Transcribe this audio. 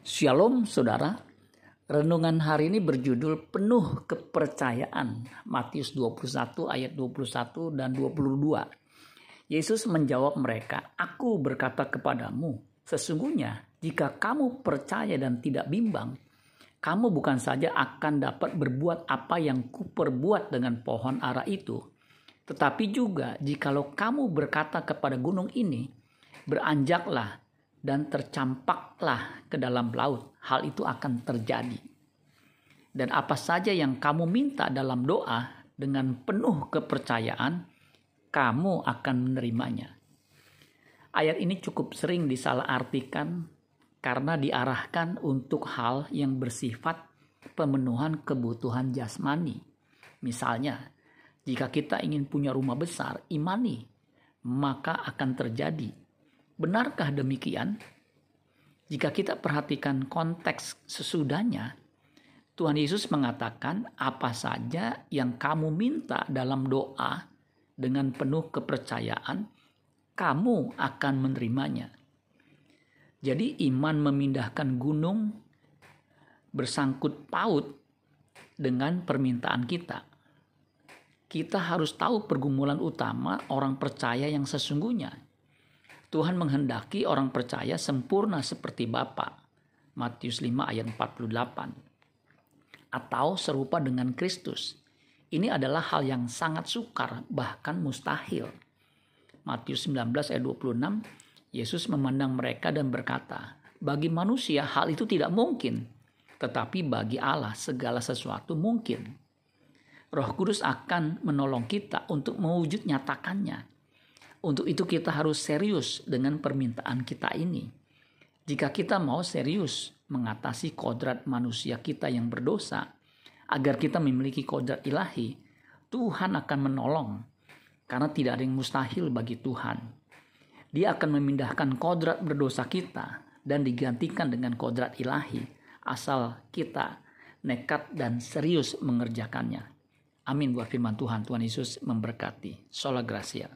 Shalom saudara, renungan hari ini berjudul penuh kepercayaan. Matius 21 ayat 21 dan 22. Yesus menjawab mereka, Aku berkata kepadamu, sesungguhnya jika kamu percaya dan tidak bimbang, kamu bukan saja akan dapat berbuat apa yang kuperbuat dengan pohon ara itu, tetapi juga jikalau kamu berkata kepada gunung ini, beranjaklah dan tercampaklah ke dalam laut, hal itu akan terjadi. Dan apa saja yang kamu minta dalam doa dengan penuh kepercayaan, kamu akan menerimanya. Ayat ini cukup sering disalahartikan karena diarahkan untuk hal yang bersifat pemenuhan kebutuhan jasmani. Misalnya, jika kita ingin punya rumah besar, imani, maka akan terjadi Benarkah demikian? Jika kita perhatikan konteks sesudahnya, Tuhan Yesus mengatakan, "Apa saja yang kamu minta dalam doa dengan penuh kepercayaan, kamu akan menerimanya." Jadi, iman memindahkan gunung bersangkut paut dengan permintaan kita. Kita harus tahu pergumulan utama orang percaya yang sesungguhnya Tuhan menghendaki orang percaya sempurna seperti Bapa. Matius 5 ayat 48. Atau serupa dengan Kristus. Ini adalah hal yang sangat sukar bahkan mustahil. Matius 19 ayat 26 Yesus memandang mereka dan berkata, bagi manusia hal itu tidak mungkin, tetapi bagi Allah segala sesuatu mungkin. Roh Kudus akan menolong kita untuk mewujud nyatakannya untuk itu kita harus serius dengan permintaan kita ini. Jika kita mau serius mengatasi kodrat manusia kita yang berdosa, agar kita memiliki kodrat ilahi, Tuhan akan menolong. Karena tidak ada yang mustahil bagi Tuhan. Dia akan memindahkan kodrat berdosa kita dan digantikan dengan kodrat ilahi asal kita nekat dan serius mengerjakannya. Amin buat firman Tuhan. Tuhan Yesus memberkati. Sola Gracia.